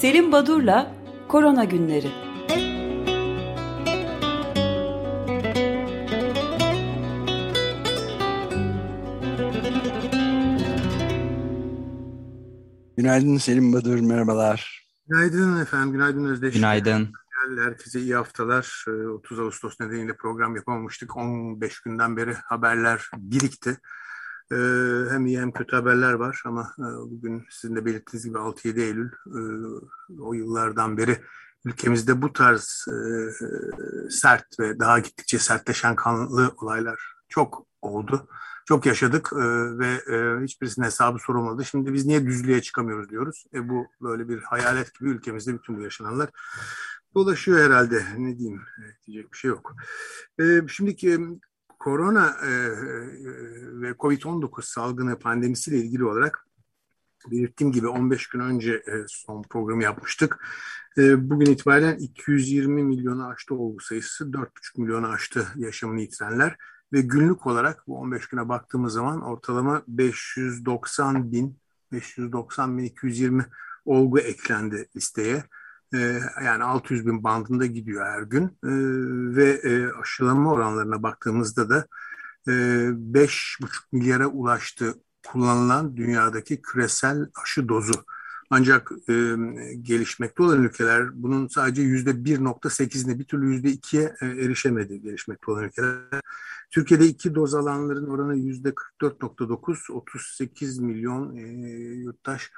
Selim Badur'la Korona Günleri. Günaydın Selim Badur, merhabalar. Günaydın efendim, günaydın Özdeş. Günaydın. Herkese iyi haftalar. 30 Ağustos nedeniyle program yapamamıştık. 15 günden beri haberler birikti. Ee, hem iyi hem kötü haberler var ama e, bugün sizin de belirttiğiniz gibi 6-7 Eylül e, o yıllardan beri ülkemizde bu tarz e, sert ve daha gittikçe sertleşen kanlı olaylar çok oldu. Çok yaşadık ve hiçbirisinin hesabı sorulmadı. Şimdi biz niye düzlüğe çıkamıyoruz diyoruz. E, bu böyle bir hayalet gibi ülkemizde bütün bu yaşananlar dolaşıyor herhalde. Ne diyeyim diyecek bir şey yok. E, şimdiki korona e, e, ve COVID-19 salgını pandemisiyle ilgili olarak belirttiğim gibi 15 gün önce e, son programı yapmıştık. E, bugün itibaren 220 milyonu aştı olgu sayısı, 4,5 milyonu aştı yaşamını yitirenler ve günlük olarak bu 15 güne baktığımız zaman ortalama 590 bin, 590 bin 220 olgu eklendi listeye. Ee, yani 600 bin bandında gidiyor her gün ee, ve e, aşılama oranlarına baktığımızda da e, 5,5 milyara ulaştı kullanılan dünyadaki küresel aşı dozu. Ancak e, gelişmekte olan ülkeler bunun sadece yüzde 1.8'ine bir türlü yüzde 2'ye e, erişemedi gelişmekte olan ülkeler. Türkiye'de iki doz alanların oranı yüzde 44.9, 38 milyon e, yurttaş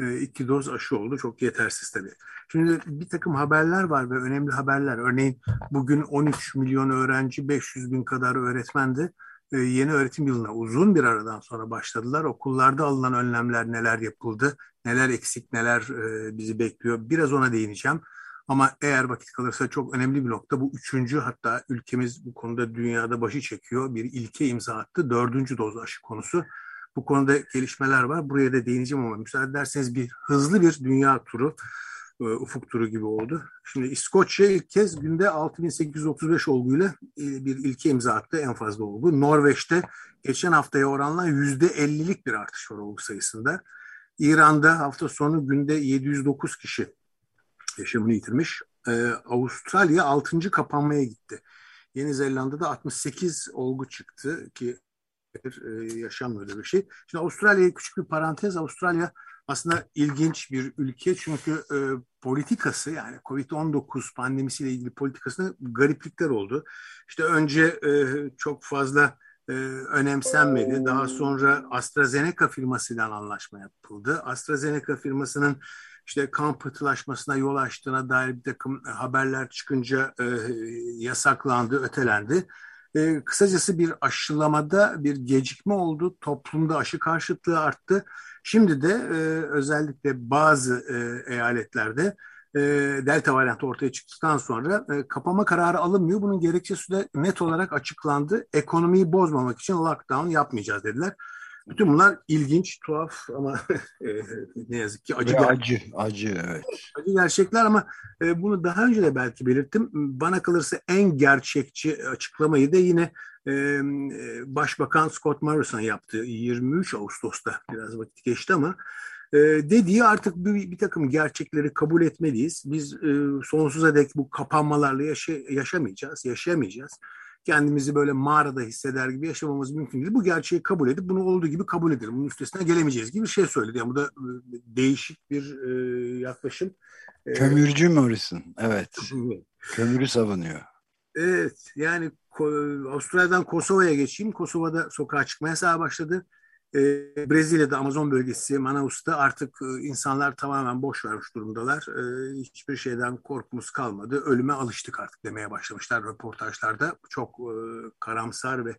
e, iki doz aşı oldu. Çok yetersiz tabii. Şimdi bir takım haberler var ve önemli haberler. Örneğin bugün 13 milyon öğrenci, 500 bin kadar öğretmen de e, yeni öğretim yılına uzun bir aradan sonra başladılar. Okullarda alınan önlemler neler yapıldı, neler eksik, neler e, bizi bekliyor. Biraz ona değineceğim. Ama eğer vakit kalırsa çok önemli bir nokta. Bu üçüncü hatta ülkemiz bu konuda dünyada başı çekiyor. Bir ilke imza attı. Dördüncü doz aşı konusu. Bu konuda gelişmeler var. Buraya da değineceğim ama müsaade ederseniz bir hızlı bir dünya turu, e, ufuk turu gibi oldu. Şimdi İskoçya ilk kez günde 6835 olguyla e, bir ilke imza attı en fazla olgu. Norveç'te geçen haftaya oranla %50'lik bir artış var olgu sayısında. İran'da hafta sonu günde 709 kişi yaşamını yitirmiş. Ee, Avustralya 6. kapanmaya gitti. Yeni Zelanda'da 68 olgu çıktı ki e, yaşanmıyor öyle bir şey. Şimdi Avustralya'ya küçük bir parantez. Avustralya aslında ilginç bir ülke çünkü e, politikası yani Covid-19 pandemisiyle ilgili politikasında gariplikler oldu. İşte önce e, çok fazla e, önemsenmedi. Daha sonra AstraZeneca firmasıyla anlaşma yapıldı. AstraZeneca firmasının işte kan pıhtılaşmasına yol açtığına dair bir takım haberler çıkınca e, yasaklandı, ötelendi. E, kısacası bir aşılamada bir gecikme oldu. Toplumda aşı karşıtlığı arttı. Şimdi de e, özellikle bazı e, eyaletlerde e, delta varyantı ortaya çıktıktan sonra e, kapama kararı alınmıyor. Bunun gerekçesi de net olarak açıklandı. Ekonomiyi bozmamak için lockdown yapmayacağız dediler. Bütün bunlar ilginç, tuhaf ama e, ne yazık ki acı. Ve acı, acı evet. Acı gerçekler ama e, bunu daha önce de belki belirttim. Bana kalırsa en gerçekçi açıklamayı da yine e, Başbakan Scott Morrison yaptı 23 Ağustos'ta. Biraz vakit geçti ama dediği artık bir, bir takım gerçekleri kabul etmeliyiz. Biz e, sonsuza dek bu kapanmalarla yaşa, yaşamayacağız, yaşayamayacağız kendimizi böyle mağarada hisseder gibi yaşamamız mümkün değil. Bu gerçeği kabul edip bunu olduğu gibi kabul edelim. Bunun üstesine gelemeyeceğiz gibi bir şey söyledi. Yani bu da e, değişik bir e, yaklaşım. E, Kömürcü Morrison, evet. Kömürü savunuyor. Evet, yani Avustralya'dan Kosova'ya geçeyim. Kosova'da sokağa çıkma yasağı başladı. E, Brezilya'da Amazon bölgesi Manaus'ta artık e, insanlar tamamen boş vermiş durumdalar. E, hiçbir şeyden korkumuz kalmadı. Ölüme alıştık artık demeye başlamışlar röportajlarda. Çok e, karamsar ve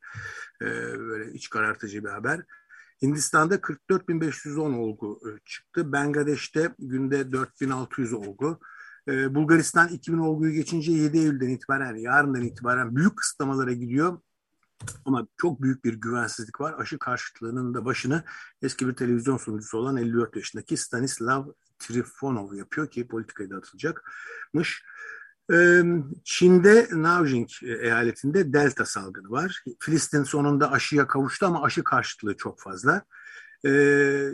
e, böyle iç karartıcı bir haber. Hindistan'da 44.510 olgu çıktı. Bangladeş'te günde 4.600 olgu. E, Bulgaristan 2000 olguyu geçince 7 Eylül'den itibaren, yarından itibaren büyük kısıtlamalara gidiyor. Ama çok büyük bir güvensizlik var. Aşı karşıtlığının da başını eski bir televizyon sunucusu olan 54 yaşındaki Stanislav Trifonov yapıyor ki politikaya da atılacakmış. Çin'de Nanjing eyaletinde delta salgını var. Filistin sonunda aşıya kavuştu ama aşı karşıtlığı çok fazla.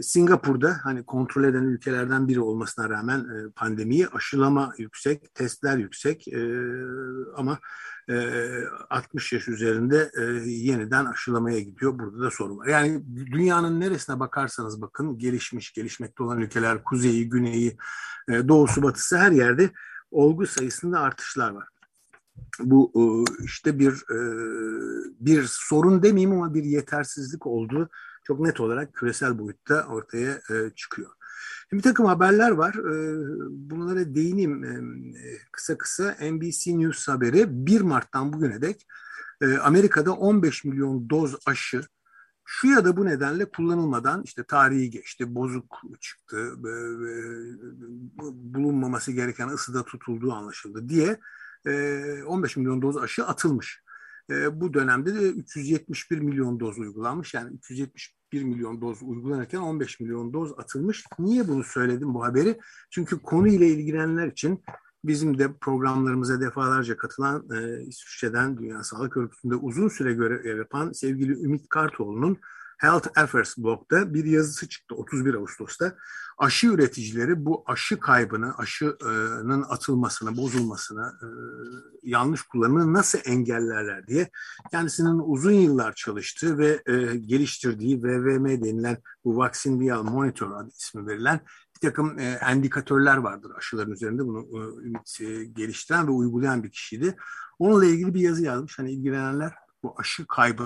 Singapur'da hani kontrol eden ülkelerden biri olmasına rağmen e, pandemiyi aşılama yüksek, testler yüksek e, ama e, 60 yaş üzerinde e, yeniden aşılamaya gidiyor. Burada da sorun var. Yani dünyanın neresine bakarsanız bakın gelişmiş, gelişmekte olan ülkeler, kuzeyi, güneyi, e, doğusu, batısı her yerde olgu sayısında artışlar var. Bu e, işte bir bir sorun demeyeyim ama bir yetersizlik olduğu çok net olarak küresel boyutta ortaya çıkıyor. Bir takım haberler var. E, bunlara değineyim e, kısa kısa. NBC News haberi 1 Mart'tan bugüne dek e, Amerika'da 15 milyon doz aşı şu ya da bu nedenle kullanılmadan işte tarihi geçti, bozuk çıktı, e, bulunmaması gereken ısıda tutulduğu anlaşıldı diye 15 e, milyon doz aşı atılmış. Bu dönemde de 371 milyon doz uygulanmış. Yani 371 milyon doz uygulanırken 15 milyon doz atılmış. Niye bunu söyledim bu haberi? Çünkü konuyla ilgilenenler için bizim de programlarımıza defalarca katılan e, İsviçre'den Dünya Sağlık Örgütü'nde uzun süre görev yapan sevgili Ümit Kartoğlu'nun Health Affairs blogda bir yazısı çıktı 31 Ağustos'ta. Aşı üreticileri bu aşı kaybını, aşının atılmasını, bozulmasını, e, yanlış kullanımını nasıl engellerler diye kendisinin uzun yıllar çalıştığı ve e, geliştirdiği VVM denilen bu Vaccine Vial Monitor adı ismi verilen bir takım e, endikatörler vardır aşıların üzerinde bunu geliştiren ve uygulayan bir kişiydi. Onunla ilgili bir yazı yazmış. Hani ilgilenenler bu aşı kaybı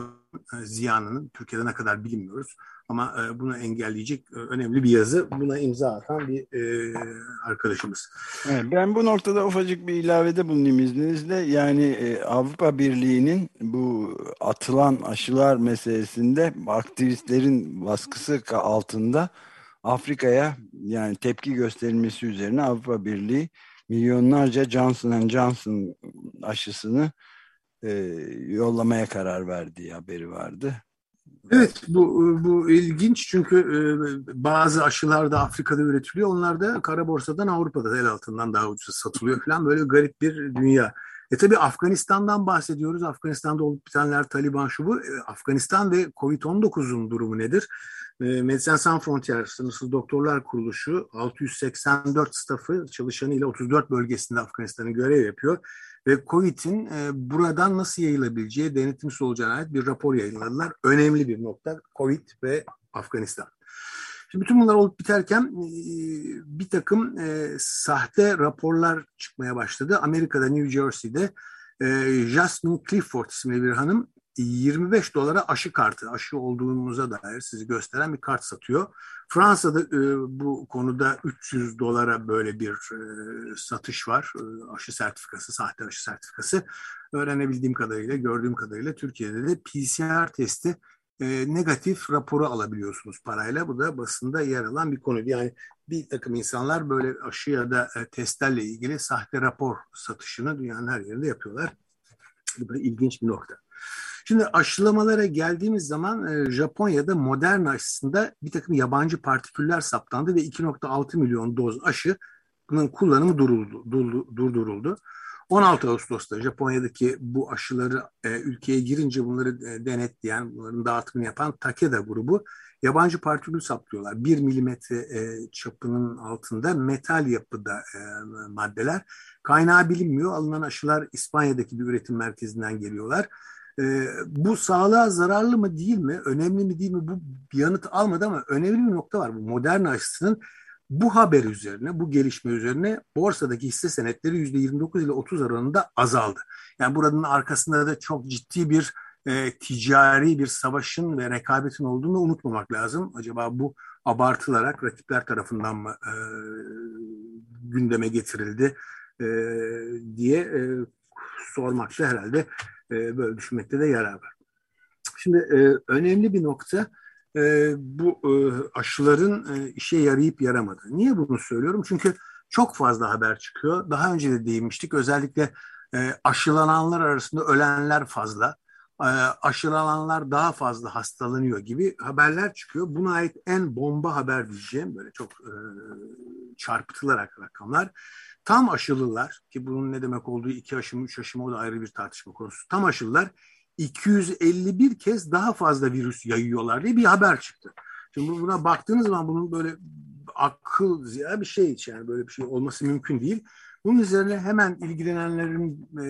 ziyanının Türkiye'de ne kadar bilinmiyoruz ama e, bunu engelleyecek e, önemli bir yazı. Buna imza atan bir e, arkadaşımız. Evet, ben bu noktada ufacık bir ilavede bulunayım izninizle. Yani e, Avrupa Birliği'nin bu atılan aşılar meselesinde aktivistlerin baskısı altında Afrika'ya yani tepki gösterilmesi üzerine Avrupa Birliği milyonlarca Johnson Johnson aşısını e, yollamaya karar verdiği haberi vardı. Evet bu bu ilginç çünkü e, bazı aşılar da Afrika'da üretiliyor. Onlar da kara borsadan Avrupa'da el altından daha ucuz satılıyor falan böyle garip bir dünya. E tabi Afganistan'dan bahsediyoruz. Afganistan'da olup bitenler Taliban şu bu. E, Afganistan ve Covid-19'un durumu nedir? E, Medecins Sans Frontières Sınırsız Doktorlar Kuruluşu 684 staffı çalışanıyla 34 bölgesinde Afganistan'ın görev yapıyor ve COVID'in e, buradan nasıl yayılabileceği denetimsiz olacağına ait bir rapor yayınladılar. Önemli bir nokta COVID ve Afganistan. Şimdi bütün bunlar olup biterken e, bir takım e, sahte raporlar çıkmaya başladı. Amerika'da New Jersey'de e, Jasmine Clifford isimli bir hanım 25 dolara aşı kartı, aşı olduğumuza dair sizi gösteren bir kart satıyor. Fransa'da e, bu konuda 300 dolara böyle bir e, satış var. E, aşı sertifikası, sahte aşı sertifikası. Öğrenebildiğim kadarıyla, gördüğüm kadarıyla Türkiye'de de PCR testi e, negatif raporu alabiliyorsunuz parayla. Bu da basında yer alan bir konu. Yani bir takım insanlar böyle aşı ya da e, testlerle ilgili sahte rapor satışını dünyanın her yerinde yapıyorlar. Bu da ilginç bir nokta. Şimdi aşılamalara geldiğimiz zaman e, Japonya'da modern aşısında bir takım yabancı partiküller saptandı ve 2.6 milyon doz aşı bunun kullanımı duruldu, durdu, durduruldu. 16 Ağustos'ta Japonya'daki bu aşıları e, ülkeye girince bunları e, denetleyen, bunların dağıtımını yapan Takeda grubu yabancı partikül saplıyorlar. 1 milimetre e, çapının altında metal yapıda e, maddeler. Kaynağı bilinmiyor. Alınan aşılar İspanya'daki bir üretim merkezinden geliyorlar. E, bu sağlığa zararlı mı değil mi, önemli mi değil mi bu bir yanıt almadı ama önemli bir nokta var. Bu modern aşısının bu haber üzerine, bu gelişme üzerine borsadaki hisse senetleri yüzde 29 ile 30 oranında azaldı. Yani buranın arkasında da çok ciddi bir e, ticari bir savaşın ve rekabetin olduğunu unutmamak lazım. Acaba bu abartılarak rakipler tarafından mı e, gündeme getirildi e, diye e, sormakta herhalde e, böyle düşünmekte de yarar var. Şimdi e, önemli bir nokta e, bu aşıların işe yarayıp yaramadığı. Niye bunu söylüyorum? Çünkü çok fazla haber çıkıyor. Daha önce de değinmiştik. Özellikle aşılananlar arasında ölenler fazla. E, aşılananlar daha fazla hastalanıyor gibi haberler çıkıyor. Buna ait en bomba haber diyeceğim böyle çok çarpıtılarak rakamlar. Tam aşılılar ki bunun ne demek olduğu iki aşı mı üç aşı mı o da ayrı bir tartışma konusu. Tam aşılılar 251 kez daha fazla virüs yayıyorlar diye bir haber çıktı. Şimdi buna baktığınız zaman bunun böyle akıl ziya bir şey hiç yani böyle bir şey olması mümkün değil. Bunun üzerine hemen ilgilenenlerin e,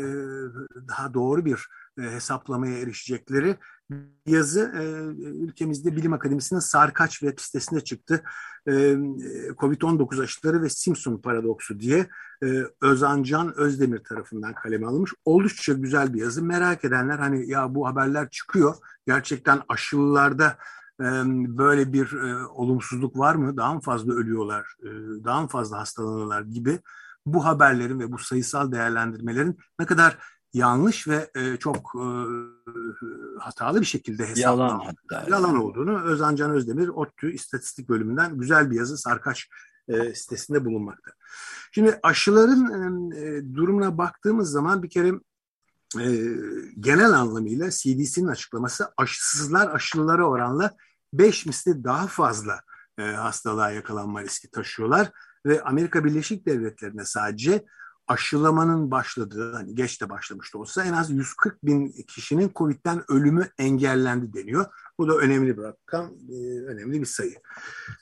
daha doğru bir e, hesaplamaya erişecekleri yazı e, ülkemizde Bilim Akademisi'nin Sarkaç web sitesinde çıktı. E, Covid-19 aşıları ve Simpson paradoksu diye e, Özan Can Özdemir tarafından kaleme alınmış. Oldukça güzel bir yazı. Merak edenler hani ya bu haberler çıkıyor. Gerçekten aşılılarda e, böyle bir e, olumsuzluk var mı? Daha mı fazla ölüyorlar? E, daha mı fazla hastalanıyorlar gibi bu haberlerin ve bu sayısal değerlendirmelerin ne kadar yanlış ve e, çok e, hatalı bir şekilde hesaplanan yalan, yalan olduğunu Özan Can Özdemir ODTÜ İstatistik Bölümünden güzel bir yazı Sarkaç e, sitesinde bulunmakta. Şimdi aşıların e, durumuna baktığımız zaman bir kere e, genel anlamıyla CDC'nin açıklaması aşısızlar aşılılara oranla 5 misli daha fazla e, hastalığa yakalanma riski taşıyorlar ve Amerika Birleşik Devletleri'ne sadece aşılamanın başladığı, hani geç de başlamıştı olsa en az 140 bin kişinin COVID'den ölümü engellendi deniyor. Bu da önemli bir rakam, e, önemli bir sayı.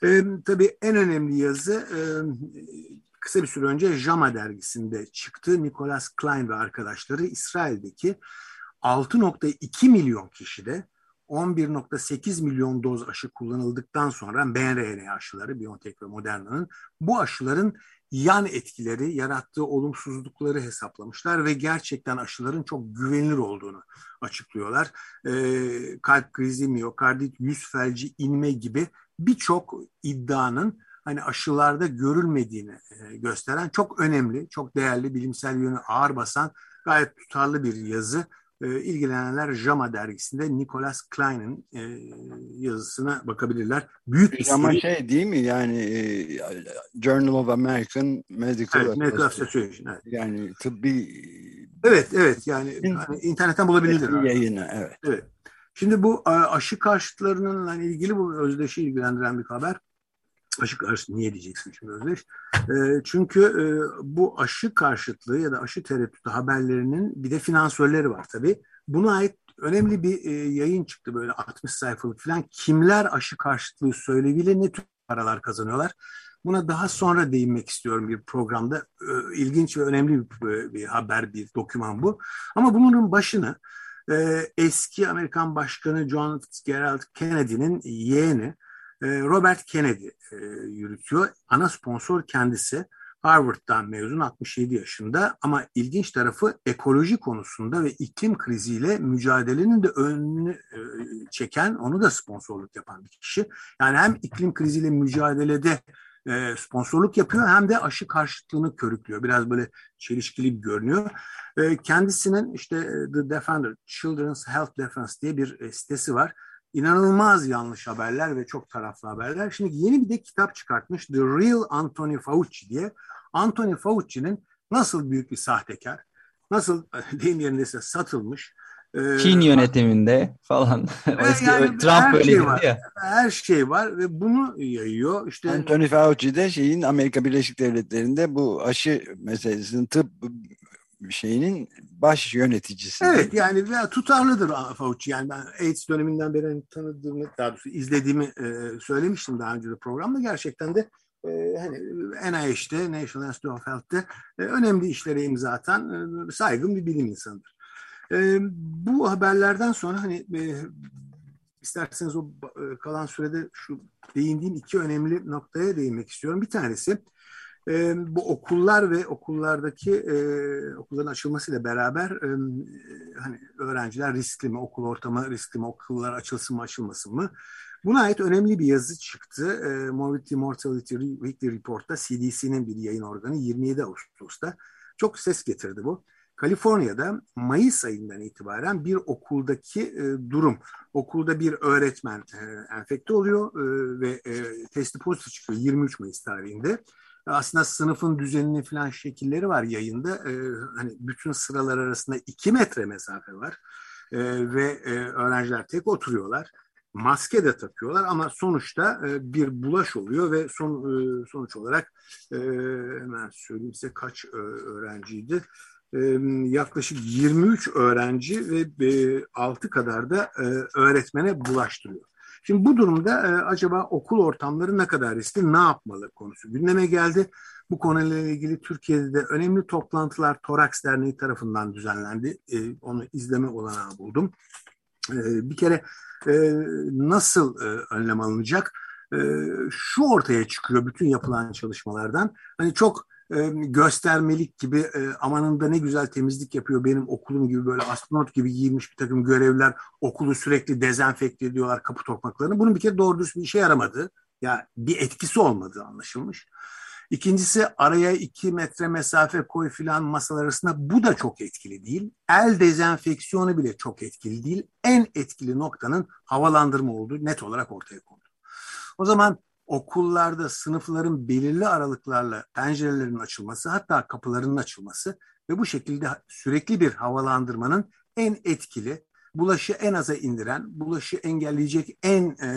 E, tabii en önemli yazı e, kısa bir süre önce JAMA dergisinde çıktı. Nicholas Klein ve arkadaşları İsrail'deki 6.2 milyon kişide 11.8 milyon doz aşı kullanıldıktan sonra mRNA aşıları, BioNTech ve Moderna'nın bu aşıların yan etkileri, yarattığı olumsuzlukları hesaplamışlar ve gerçekten aşıların çok güvenilir olduğunu açıklıyorlar. Ee, kalp krizi, miyokardit, yüz felci, inme gibi birçok iddianın hani aşılarda görülmediğini e, gösteren çok önemli, çok değerli, bilimsel yönü ağır basan, gayet tutarlı bir yazı e, ilgilenenler JAMA dergisinde Nicholas Klein'in e, yazısına bakabilirler. Büyük bir JAMA şey değil mi yani e, Journal of American Medical, evet, Medical Association. Evet. Yani tıbbi Evet evet yani hani internetten bulabilirler. Yayını evet. Evet. Şimdi bu aşı karşıtlarının hani ilgili bu özdeşi ilgilendiren bir haber aşı karşıtı niye diyeceksin şimdi Özdeş? E, çünkü e, bu aşı karşıtlığı ya da aşı tereddütü haberlerinin bir de finansörleri var tabii. Buna ait önemli bir e, yayın çıktı böyle 60 sayfalık falan. Kimler aşı karşıtlığı söyleviyle ne tür paralar kazanıyorlar? Buna daha sonra değinmek istiyorum bir programda. E, ilginç ve önemli bir, bir haber, bir doküman bu. Ama bunun başını e, eski Amerikan Başkanı John Gerald Kennedy'nin yeğeni Robert Kennedy e, yürütüyor. Ana sponsor kendisi. Harvard'dan mezun 67 yaşında ama ilginç tarafı ekoloji konusunda ve iklim kriziyle mücadelenin de önünü e, çeken, onu da sponsorluk yapan bir kişi. Yani hem iklim kriziyle mücadelede e, sponsorluk yapıyor hem de aşı karşıtlığını körüklüyor. Biraz böyle çelişkili görünüyor. Kendisinin işte The Defender, Children's Health Defense diye bir sitesi var inanılmaz yanlış haberler ve çok taraflı haberler. Şimdi yeni bir de kitap çıkartmış The Real Anthony Fauci diye. Anthony Fauci'nin nasıl büyük bir sahtekar, nasıl deyim yerindeyse satılmış. E, Çin yönetiminde falan. Eski, yani Trump böyle şey var. Ya. Her şey var ve bunu yayıyor. İşte Anthony Fauci de şeyin Amerika Birleşik Devletleri'nde bu aşı meselesinin tıp şeyinin baş yöneticisi. Evet yani tutarlıdır Fauci. Yani ben AIDS döneminden beri tanıdığımı, daha doğrusu izlediğimi e, söylemiştim daha önce de programda. Gerçekten de e, hani NIH'te, National Institute of Health'te e, önemli işlere imza atan e, saygın bir bilim insanıdır. E, bu haberlerden sonra hani e, isterseniz o e, kalan sürede şu değindiğim iki önemli noktaya değinmek istiyorum. Bir tanesi e, bu okullar ve okullardaki e, okulların açılmasıyla beraber e, hani öğrenciler riskli mi, okul ortamı riskli mi, okullar açılsın mı açılmasın mı? Buna ait önemli bir yazı çıktı. E, Morbidity Mortality Weekly Report'ta CDC'nin bir yayın organı 27 Ağustos'ta. Çok ses getirdi bu. Kaliforniya'da Mayıs ayından itibaren bir okuldaki e, durum. Okulda bir öğretmen e, enfekte oluyor e, ve e, testi pozitif çıkıyor 23 Mayıs tarihinde aslında sınıfın düzenini falan şekilleri var yayında. E, hani bütün sıralar arasında iki metre mesafe var. E, ve e, öğrenciler tek oturuyorlar. Maske de takıyorlar ama sonuçta e, bir bulaş oluyor ve son e, sonuç olarak e, hemen söyleyeyim size kaç öğrenciydi. Yaklaşık 23 öğrenci ve e, 6 kadar da e, öğretmene bulaştırıyor. Şimdi bu durumda e, acaba okul ortamları ne kadar riskli, ne yapmalı konusu gündeme geldi. Bu konuyla ilgili Türkiye'de de önemli toplantılar Toraks Derneği tarafından düzenlendi. E, onu izleme olanağı buldum. E, bir kere e, nasıl e, önlem alınacak? E, şu ortaya çıkıyor bütün yapılan çalışmalardan. Hani çok göstermelik gibi amanında ne güzel temizlik yapıyor benim okulum gibi böyle astronot gibi giymiş bir takım görevliler okulu sürekli dezenfekte ediyorlar kapı tokmaklarını. Bunun bir kere doğru düz bir işe yaramadı. Ya yani bir etkisi olmadığı anlaşılmış. İkincisi araya iki metre mesafe koy filan masalar arasında bu da çok etkili değil. El dezenfeksiyonu bile çok etkili değil. En etkili noktanın havalandırma olduğu net olarak ortaya kondu. O zaman okullarda sınıfların belirli aralıklarla pencerelerin açılması hatta kapılarının açılması ve bu şekilde sürekli bir havalandırmanın en etkili, bulaşı en aza indiren, bulaşı engelleyecek en e,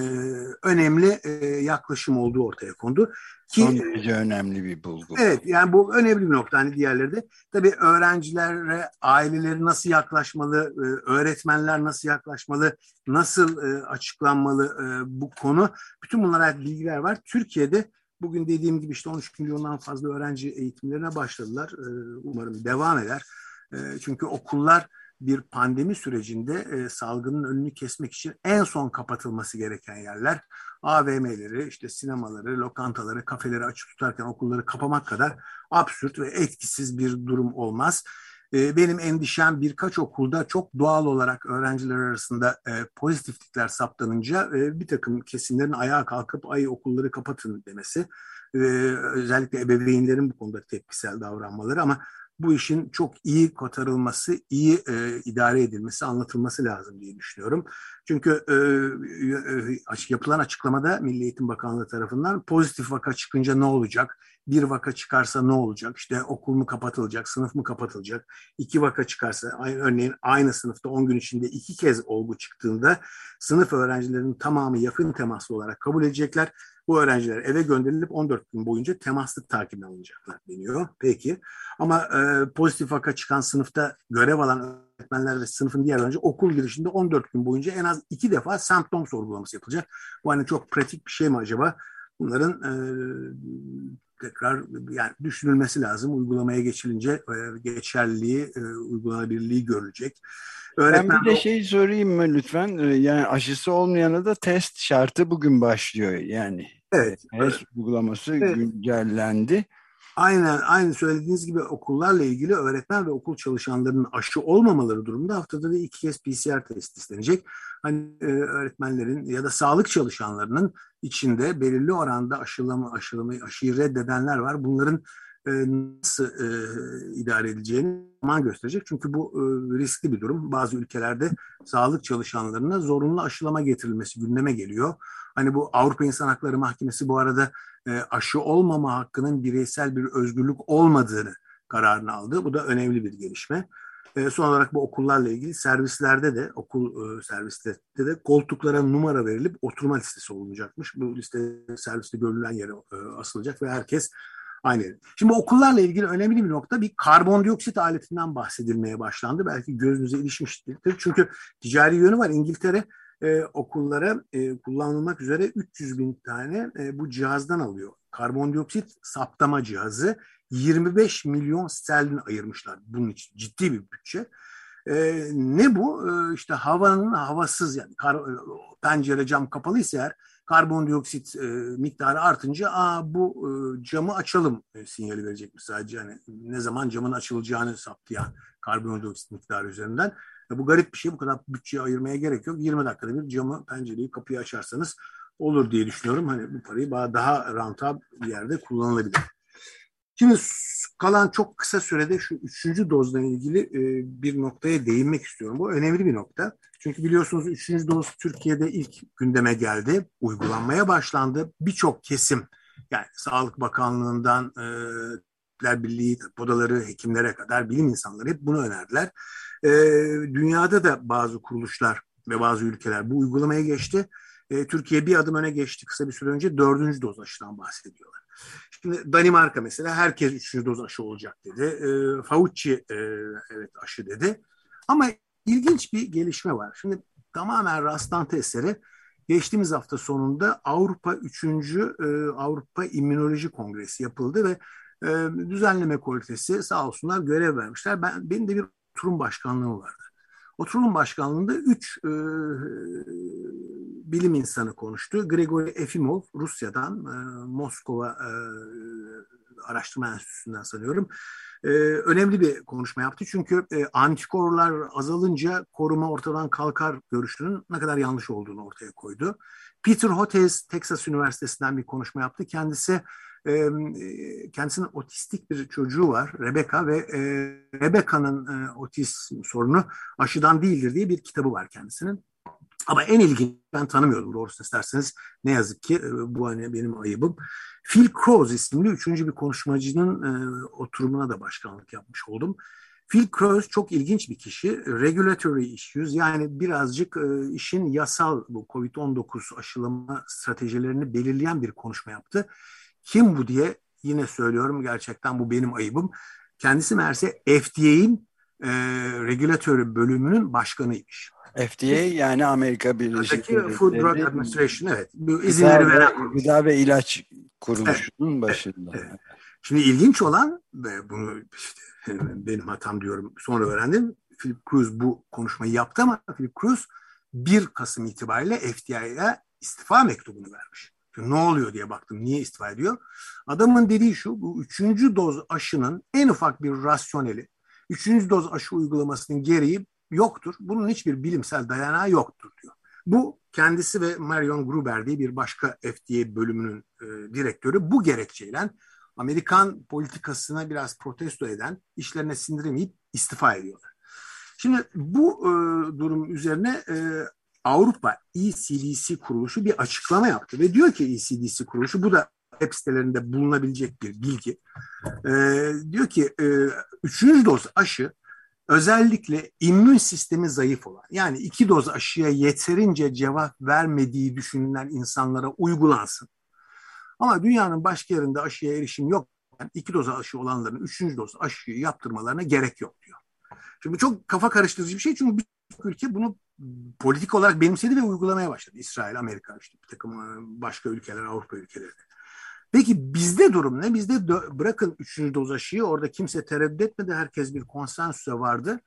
önemli e, yaklaşım olduğu ortaya kondu. Ki, Son derece önemli bir bulgu. Evet yani bu önemli bir nokta hani diğerleri de. Tabii öğrencilere, aileleri nasıl yaklaşmalı, e, öğretmenler nasıl yaklaşmalı, nasıl e, açıklanmalı e, bu konu. Bütün bunlara bilgiler var. Türkiye'de bugün dediğim gibi işte 13 milyondan fazla öğrenci eğitimlerine başladılar. Umarım devam eder. Çünkü okullar bir pandemi sürecinde e, salgının önünü kesmek için en son kapatılması gereken yerler. AVM'leri, işte sinemaları, lokantaları, kafeleri açık tutarken okulları kapamak kadar absürt ve etkisiz bir durum olmaz. E, benim endişem birkaç okulda çok doğal olarak öğrenciler arasında e, pozitiflikler saptanınca e, bir takım kesimlerin ayağa kalkıp ay okulları kapatın demesi. E, özellikle ebeveynlerin bu konuda tepkisel davranmaları ama bu işin çok iyi kotarılması, iyi e, idare edilmesi, anlatılması lazım diye düşünüyorum. Çünkü e, e, yapılan açıklamada Milli Eğitim Bakanlığı tarafından pozitif vaka çıkınca ne olacak? Bir vaka çıkarsa ne olacak? İşte okul mu kapatılacak, sınıf mı kapatılacak? İki vaka çıkarsa, örneğin aynı sınıfta 10 gün içinde iki kez olgu çıktığında sınıf öğrencilerinin tamamı yakın temaslı olarak kabul edecekler bu öğrenciler eve gönderilip 14 gün boyunca temaslık takibine alınacaklar deniyor. Peki ama e, pozitif vaka çıkan sınıfta görev alan öğretmenler ve sınıfın diğer öğrenci okul girişinde 14 gün boyunca en az iki defa semptom sorgulaması yapılacak. Bu hani çok pratik bir şey mi acaba? Bunların e, tekrar yani düşünülmesi lazım. Uygulamaya geçilince e, geçerliliği, e, uygulanabilirliği görülecek. Öğretmen ben bir de şey sorayım mı lütfen? E, yani aşısı olmayana da test şartı bugün başlıyor yani. Evet. HES uygulaması evet. güncellendi. Aynen aynı söylediğiniz gibi okullarla ilgili öğretmen ve okul çalışanlarının aşı olmamaları durumunda haftada da iki kez PCR test istenecek. Hani e, öğretmenlerin ya da sağlık çalışanlarının içinde belirli oranda aşılama, aşılamayı, aşıyı reddedenler var. Bunların e, nasıl e, idare edileceğini zaman gösterecek. Çünkü bu e, riskli bir durum. Bazı ülkelerde sağlık çalışanlarına zorunlu aşılama getirilmesi gündeme geliyor. Hani bu Avrupa İnsan Hakları Mahkemesi bu arada e, aşı olmama hakkının bireysel bir özgürlük olmadığını kararını aldı. Bu da önemli bir gelişme. E, son olarak bu okullarla ilgili servislerde de okul e, servislerinde de koltuklara numara verilip oturma listesi olunacakmış. Bu liste serviste görülen yere e, asılacak ve herkes aynı. Şimdi okullarla ilgili önemli bir nokta bir karbondioksit aletinden bahsedilmeye başlandı. Belki gözünüze ilişmiştir. Çünkü ticari yönü var. İngiltere e, okullara e, kullanılmak üzere 300 bin tane e, bu cihazdan alıyor. Karbondioksit saptama cihazı 25 milyon sterlin ayırmışlar. Bunun için ciddi bir bütçe. E, ne bu? E, işte havanın havasız yani kar, e, pencere cam kapalıysa eğer karbondioksit e, miktarı artınca Aa, bu e, camı açalım e, sinyali verecekmiş sadece. Yani ne zaman camın açılacağını saptayan karbondioksit miktarı üzerinden. Ya bu garip bir şey. Bu kadar bütçeye ayırmaya gerek yok. 20 dakikada bir camı, pencereyi, kapıyı açarsanız olur diye düşünüyorum. Hani bu parayı daha rantab bir yerde kullanılabilir. Şimdi kalan çok kısa sürede şu üçüncü dozla ilgili e, bir noktaya değinmek istiyorum. Bu önemli bir nokta. Çünkü biliyorsunuz üçüncü doz Türkiye'de ilk gündeme geldi. Uygulanmaya başlandı. Birçok kesim yani Sağlık Bakanlığı'ndan e, Birliği, odaları, hekimlere kadar bilim insanları hep bunu önerdiler. E, dünyada da bazı kuruluşlar ve bazı ülkeler bu uygulamaya geçti. E, Türkiye bir adım öne geçti kısa bir süre önce dördüncü doz aşıdan bahsediyorlar. Şimdi Danimarka mesela herkes üçüncü doz aşı olacak dedi. E, Fauci e, evet aşı dedi. Ama ilginç bir gelişme var. Şimdi tamamen rastlantı eseri geçtiğimiz hafta sonunda Avrupa 3. E, Avrupa İmmünoloji Kongresi yapıldı ve e, düzenleme komitesi sağ olsunlar görev vermişler. Ben, benim de bir oturum başkanlığı vardı. Oturum başkanlığında üç e, bilim insanı konuştu. Grigori Efimov Rusya'dan, e, Moskova e, Araştırma Enstitüsü'nden sanıyorum. E, önemli bir konuşma yaptı. Çünkü e, antikorlar azalınca koruma ortadan kalkar görüşünün ne kadar yanlış olduğunu ortaya koydu. Peter Hotez Texas Üniversitesi'nden bir konuşma yaptı. Kendisi e, kendisinin otistik bir çocuğu var Rebecca ve e, Rebecca'nın e, otizm sorunu aşıdan değildir diye bir kitabı var kendisinin. Ama en ilginç ben tanımıyordum doğrusunu isterseniz. Ne yazık ki e, bu hani benim ayıbım. Phil Cross isimli üçüncü bir konuşmacının e, oturumuna da başkanlık yapmış oldum. Phil Cross çok ilginç bir kişi. Regulatory issues yani birazcık e, işin yasal bu COVID-19 aşılama stratejilerini belirleyen bir konuşma yaptı. Kim bu diye yine söylüyorum gerçekten bu benim ayıbım. Kendisi meğerse FDA'in e, regulatory bölümünün başkanıymış. FDA yani Amerika Birleşik Devletleri. Food Drug Administration evet. Bu izinleri gıda veren ve, gıda ve ilaç kuruluşunun evet, başında. Evet, evet. Şimdi ilginç olan ve bunu işte benim hatam diyorum sonra öğrendim. Philip Cruz bu konuşmayı yaptı ama Philip Cruz 1 Kasım itibariyle FDA'ya istifa mektubunu vermiş. Ne oluyor diye baktım. Niye istifa ediyor? Adamın dediği şu, bu üçüncü doz aşının en ufak bir rasyoneli, üçüncü doz aşı uygulamasının gereği yoktur. Bunun hiçbir bilimsel dayanağı yoktur diyor. Bu kendisi ve Marion Gruber diye bir başka FDA bölümünün e, direktörü bu gerekçeyle Amerikan politikasına biraz protesto eden, işlerine sindiremeyip istifa ediyorlar. Şimdi bu e, durum üzerine e, Avrupa ECDC kuruluşu bir açıklama yaptı ve diyor ki ECDC kuruluşu bu da web sitelerinde bulunabilecek bir bilgi. E, diyor ki e, üçüncü doz aşı özellikle immün sistemi zayıf olan yani iki doz aşıya yeterince cevap vermediği düşünülen insanlara uygulansın. Ama dünyanın başka yerinde aşıya erişim yok. Yani iki doz aşı olanların üçüncü doz aşıyı yaptırmalarına gerek yok diyor. Şimdi çok kafa karıştırıcı bir şey çünkü ülke bunu politik olarak benimsedi ve uygulamaya başladı. İsrail, Amerika, işte bir takım e, başka ülkeler, Avrupa ülkeleri. Peki bizde durum ne? Bizde bırakın üçüncü doz aşıyı orada kimse tereddüt etmedi. Herkes bir konsensüse vardı.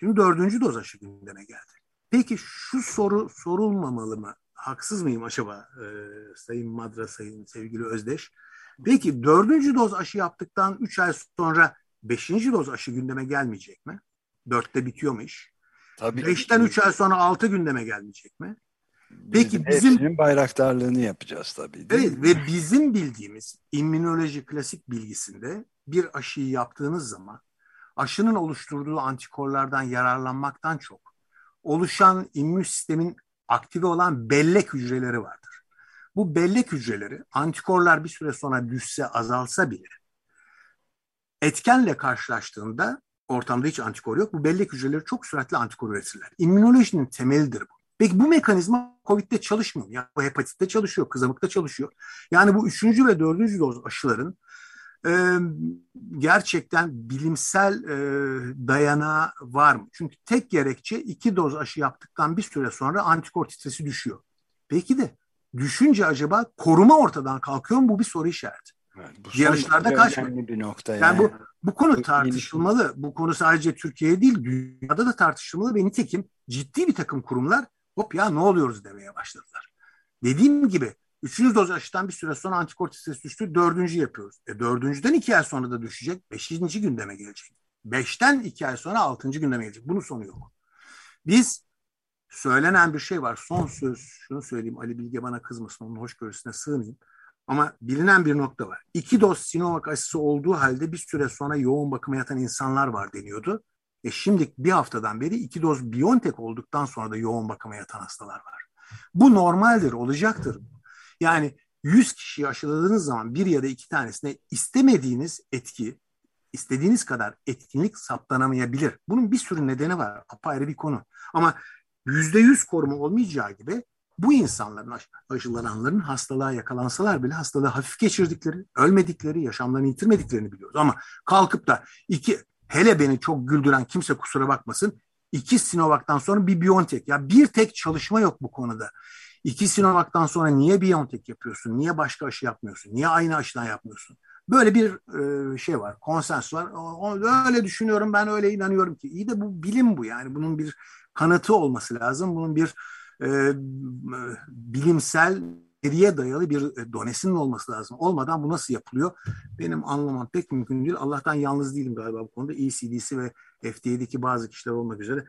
Şimdi dördüncü doz aşı gündeme geldi. Peki şu soru sorulmamalı mı? Haksız mıyım acaba e, Sayın Madra, Sayın sevgili Özdeş? Peki dördüncü doz aşı yaptıktan üç ay sonra beşinci doz aşı gündeme gelmeyecek mi? Dörtte bitiyor mu iş? Tabii. Beşten üç ay sonra altı gündeme gelmeyecek mi? Peki bizim, bizim bayraktarlığını yapacağız tabii. Değil evet mi? ve bizim bildiğimiz immünoloji klasik bilgisinde bir aşıyı yaptığınız zaman aşının oluşturduğu antikorlardan yararlanmaktan çok oluşan immün sistemin aktive olan bellek hücreleri vardır. Bu bellek hücreleri antikorlar bir süre sonra düşse azalsa bile etkenle karşılaştığında ortamda hiç antikor yok. Bu bellek hücreleri çok süratli antikor üretirler. İmmünolojinin temelidir bu. Peki bu mekanizma COVID'de çalışmıyor. Yani bu hepatitte çalışıyor, kızamıkta çalışıyor. Yani bu üçüncü ve dördüncü doz aşıların e, gerçekten bilimsel e, dayanağı var mı? Çünkü tek gerekçe iki doz aşı yaptıktan bir süre sonra antikor titresi düşüyor. Peki de düşünce acaba koruma ortadan kalkıyor mu? Bu bir soru işareti. Evet, bu Yarışlarda kaçmıyor. Bir nokta yani. yani bu bu konu tartışılmalı. Bu konu sadece Türkiye değil, dünyada da tartışılmalı ve nitekim ciddi bir takım kurumlar hop ya ne oluyoruz demeye başladılar. Dediğim gibi üçüncü doz aşıdan bir süre sonra antikor titresi düştü. Dördüncü yapıyoruz. E, dördüncüden iki ay sonra da düşecek. Beşinci gündeme gelecek. Beşten iki ay sonra altıncı gündeme gelecek. Bunun sonu yok. Biz söylenen bir şey var. Son söz şunu söyleyeyim. Ali Bilge bana kızmasın. Onun hoşgörüsüne sığınayım. Ama bilinen bir nokta var. İki doz Sinovac aşısı olduğu halde bir süre sonra yoğun bakıma yatan insanlar var deniyordu. E şimdi bir haftadan beri iki doz Biontech olduktan sonra da yoğun bakıma yatan hastalar var. Bu normaldir, olacaktır. Yani 100 kişiyi aşıladığınız zaman bir ya da iki tanesine istemediğiniz etki, istediğiniz kadar etkinlik saptanamayabilir. Bunun bir sürü nedeni var. Apayrı bir konu. Ama yüzde yüz koruma olmayacağı gibi bu insanların aşılananların hastalığa yakalansalar bile hastalığı hafif geçirdikleri, ölmedikleri, yaşamlarını yitirmediklerini biliyoruz. Ama kalkıp da iki hele beni çok güldüren kimse kusura bakmasın iki Sinovac'tan sonra bir Biontech. Ya bir tek çalışma yok bu konuda. İki Sinovac'tan sonra niye BioNTech yapıyorsun? Niye başka aşı yapmıyorsun? Niye aynı aşıdan yapmıyorsun? Böyle bir e, şey var, konsens var. Öyle düşünüyorum, ben öyle inanıyorum ki. İyi de bu bilim bu yani. Bunun bir kanıtı olması lazım. Bunun bir e, bilimsel veriye dayalı bir e, donesinin olması lazım. Olmadan bu nasıl yapılıyor? Benim anlamam pek mümkün değil. Allah'tan yalnız değilim galiba bu konuda. ECDC ve FDA'deki bazı kişiler olmak üzere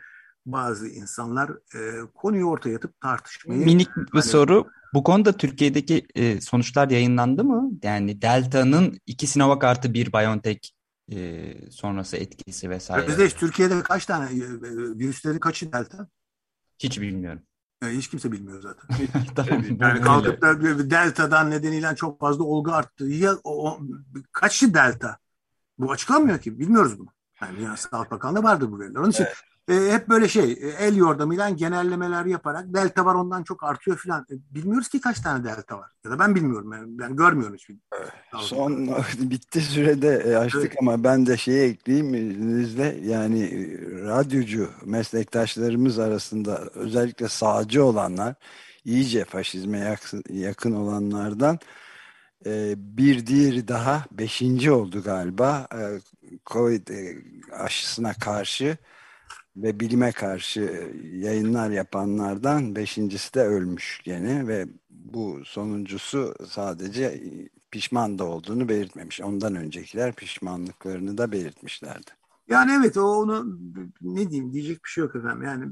bazı insanlar e, konuyu ortaya atıp tartışmayı... Minik bir hani, soru. Bu konuda Türkiye'deki e, sonuçlar yayınlandı mı? Yani Delta'nın iki Sinovac artı bir BioNTech e, sonrası etkisi vesaire. Özdeş Türkiye'de kaç tane e, virüslerin kaçı Delta? Hiç bilmiyorum. Yani hiç kimse bilmiyor zaten. tamam, yani kalkıp da delta'dan nedeniyle çok fazla olgu arttı. Ya o, o, kaçı delta? Bu açıklanmıyor ki. Bilmiyoruz bunu. Yani Dünya Sağlık Bakanlığı vardır bu veriler. Onun için evet e, hep böyle şey e, el yordamıyla genellemeler yaparak delta var ondan çok artıyor filan. E, bilmiyoruz ki kaç tane delta var. Ya da ben bilmiyorum. Yani, ben görmüyorum hiçbir. Son bitti sürede açtık evet. ama ben de şeye ekleyeyim izninizle yani radyocu meslektaşlarımız arasında özellikle sağcı olanlar iyice faşizme yakın, yakın olanlardan bir diğeri daha beşinci oldu galiba Covid aşısına karşı ve bilime karşı yayınlar yapanlardan beşincisi de ölmüş gene ve bu sonuncusu sadece pişman da olduğunu belirtmemiş. Ondan öncekiler pişmanlıklarını da belirtmişlerdi. Yani evet o onu ne diyeyim diyecek bir şey yok efendim. Yani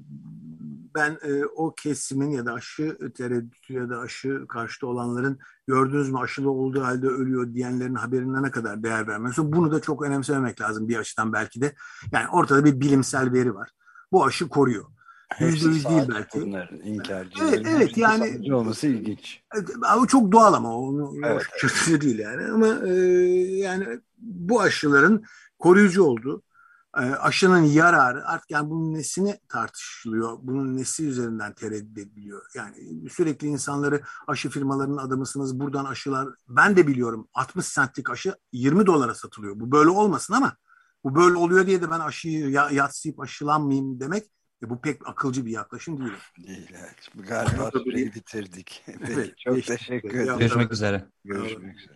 ben e, o kesimin ya da aşı tereddütü ya da aşı karşıtı olanların gördünüz mü aşılı olduğu halde ölüyor diyenlerin haberine ne kadar değer vermiyorsun. Bunu da çok önemsememek lazım bir açıdan belki de. Yani ortada bir bilimsel veri var. Bu aşı koruyor. Yüzde yüz değil belki. Bunların Evet, evet yani. olması ilginç. Ama çok doğal ama onu evet, evet. değil yani. Ama e, yani bu aşıların koruyucu olduğu aşının yararı artık yani bunun nesini tartışılıyor. Bunun nesi üzerinden tereddüt ediliyor. Yani sürekli insanları aşı firmalarının adamısınız buradan aşılar. Ben de biliyorum 60 centlik aşı 20 dolara satılıyor. Bu böyle olmasın ama bu böyle oluyor diye de ben aşıyı yatsıyıp aşılanmayayım demek e, bu pek akılcı bir yaklaşım değil. Değil evet. Galiba süreyi bitirdik. evet, çok teşekkür ederim. Görüşmek üzere. Görüşmek üzere.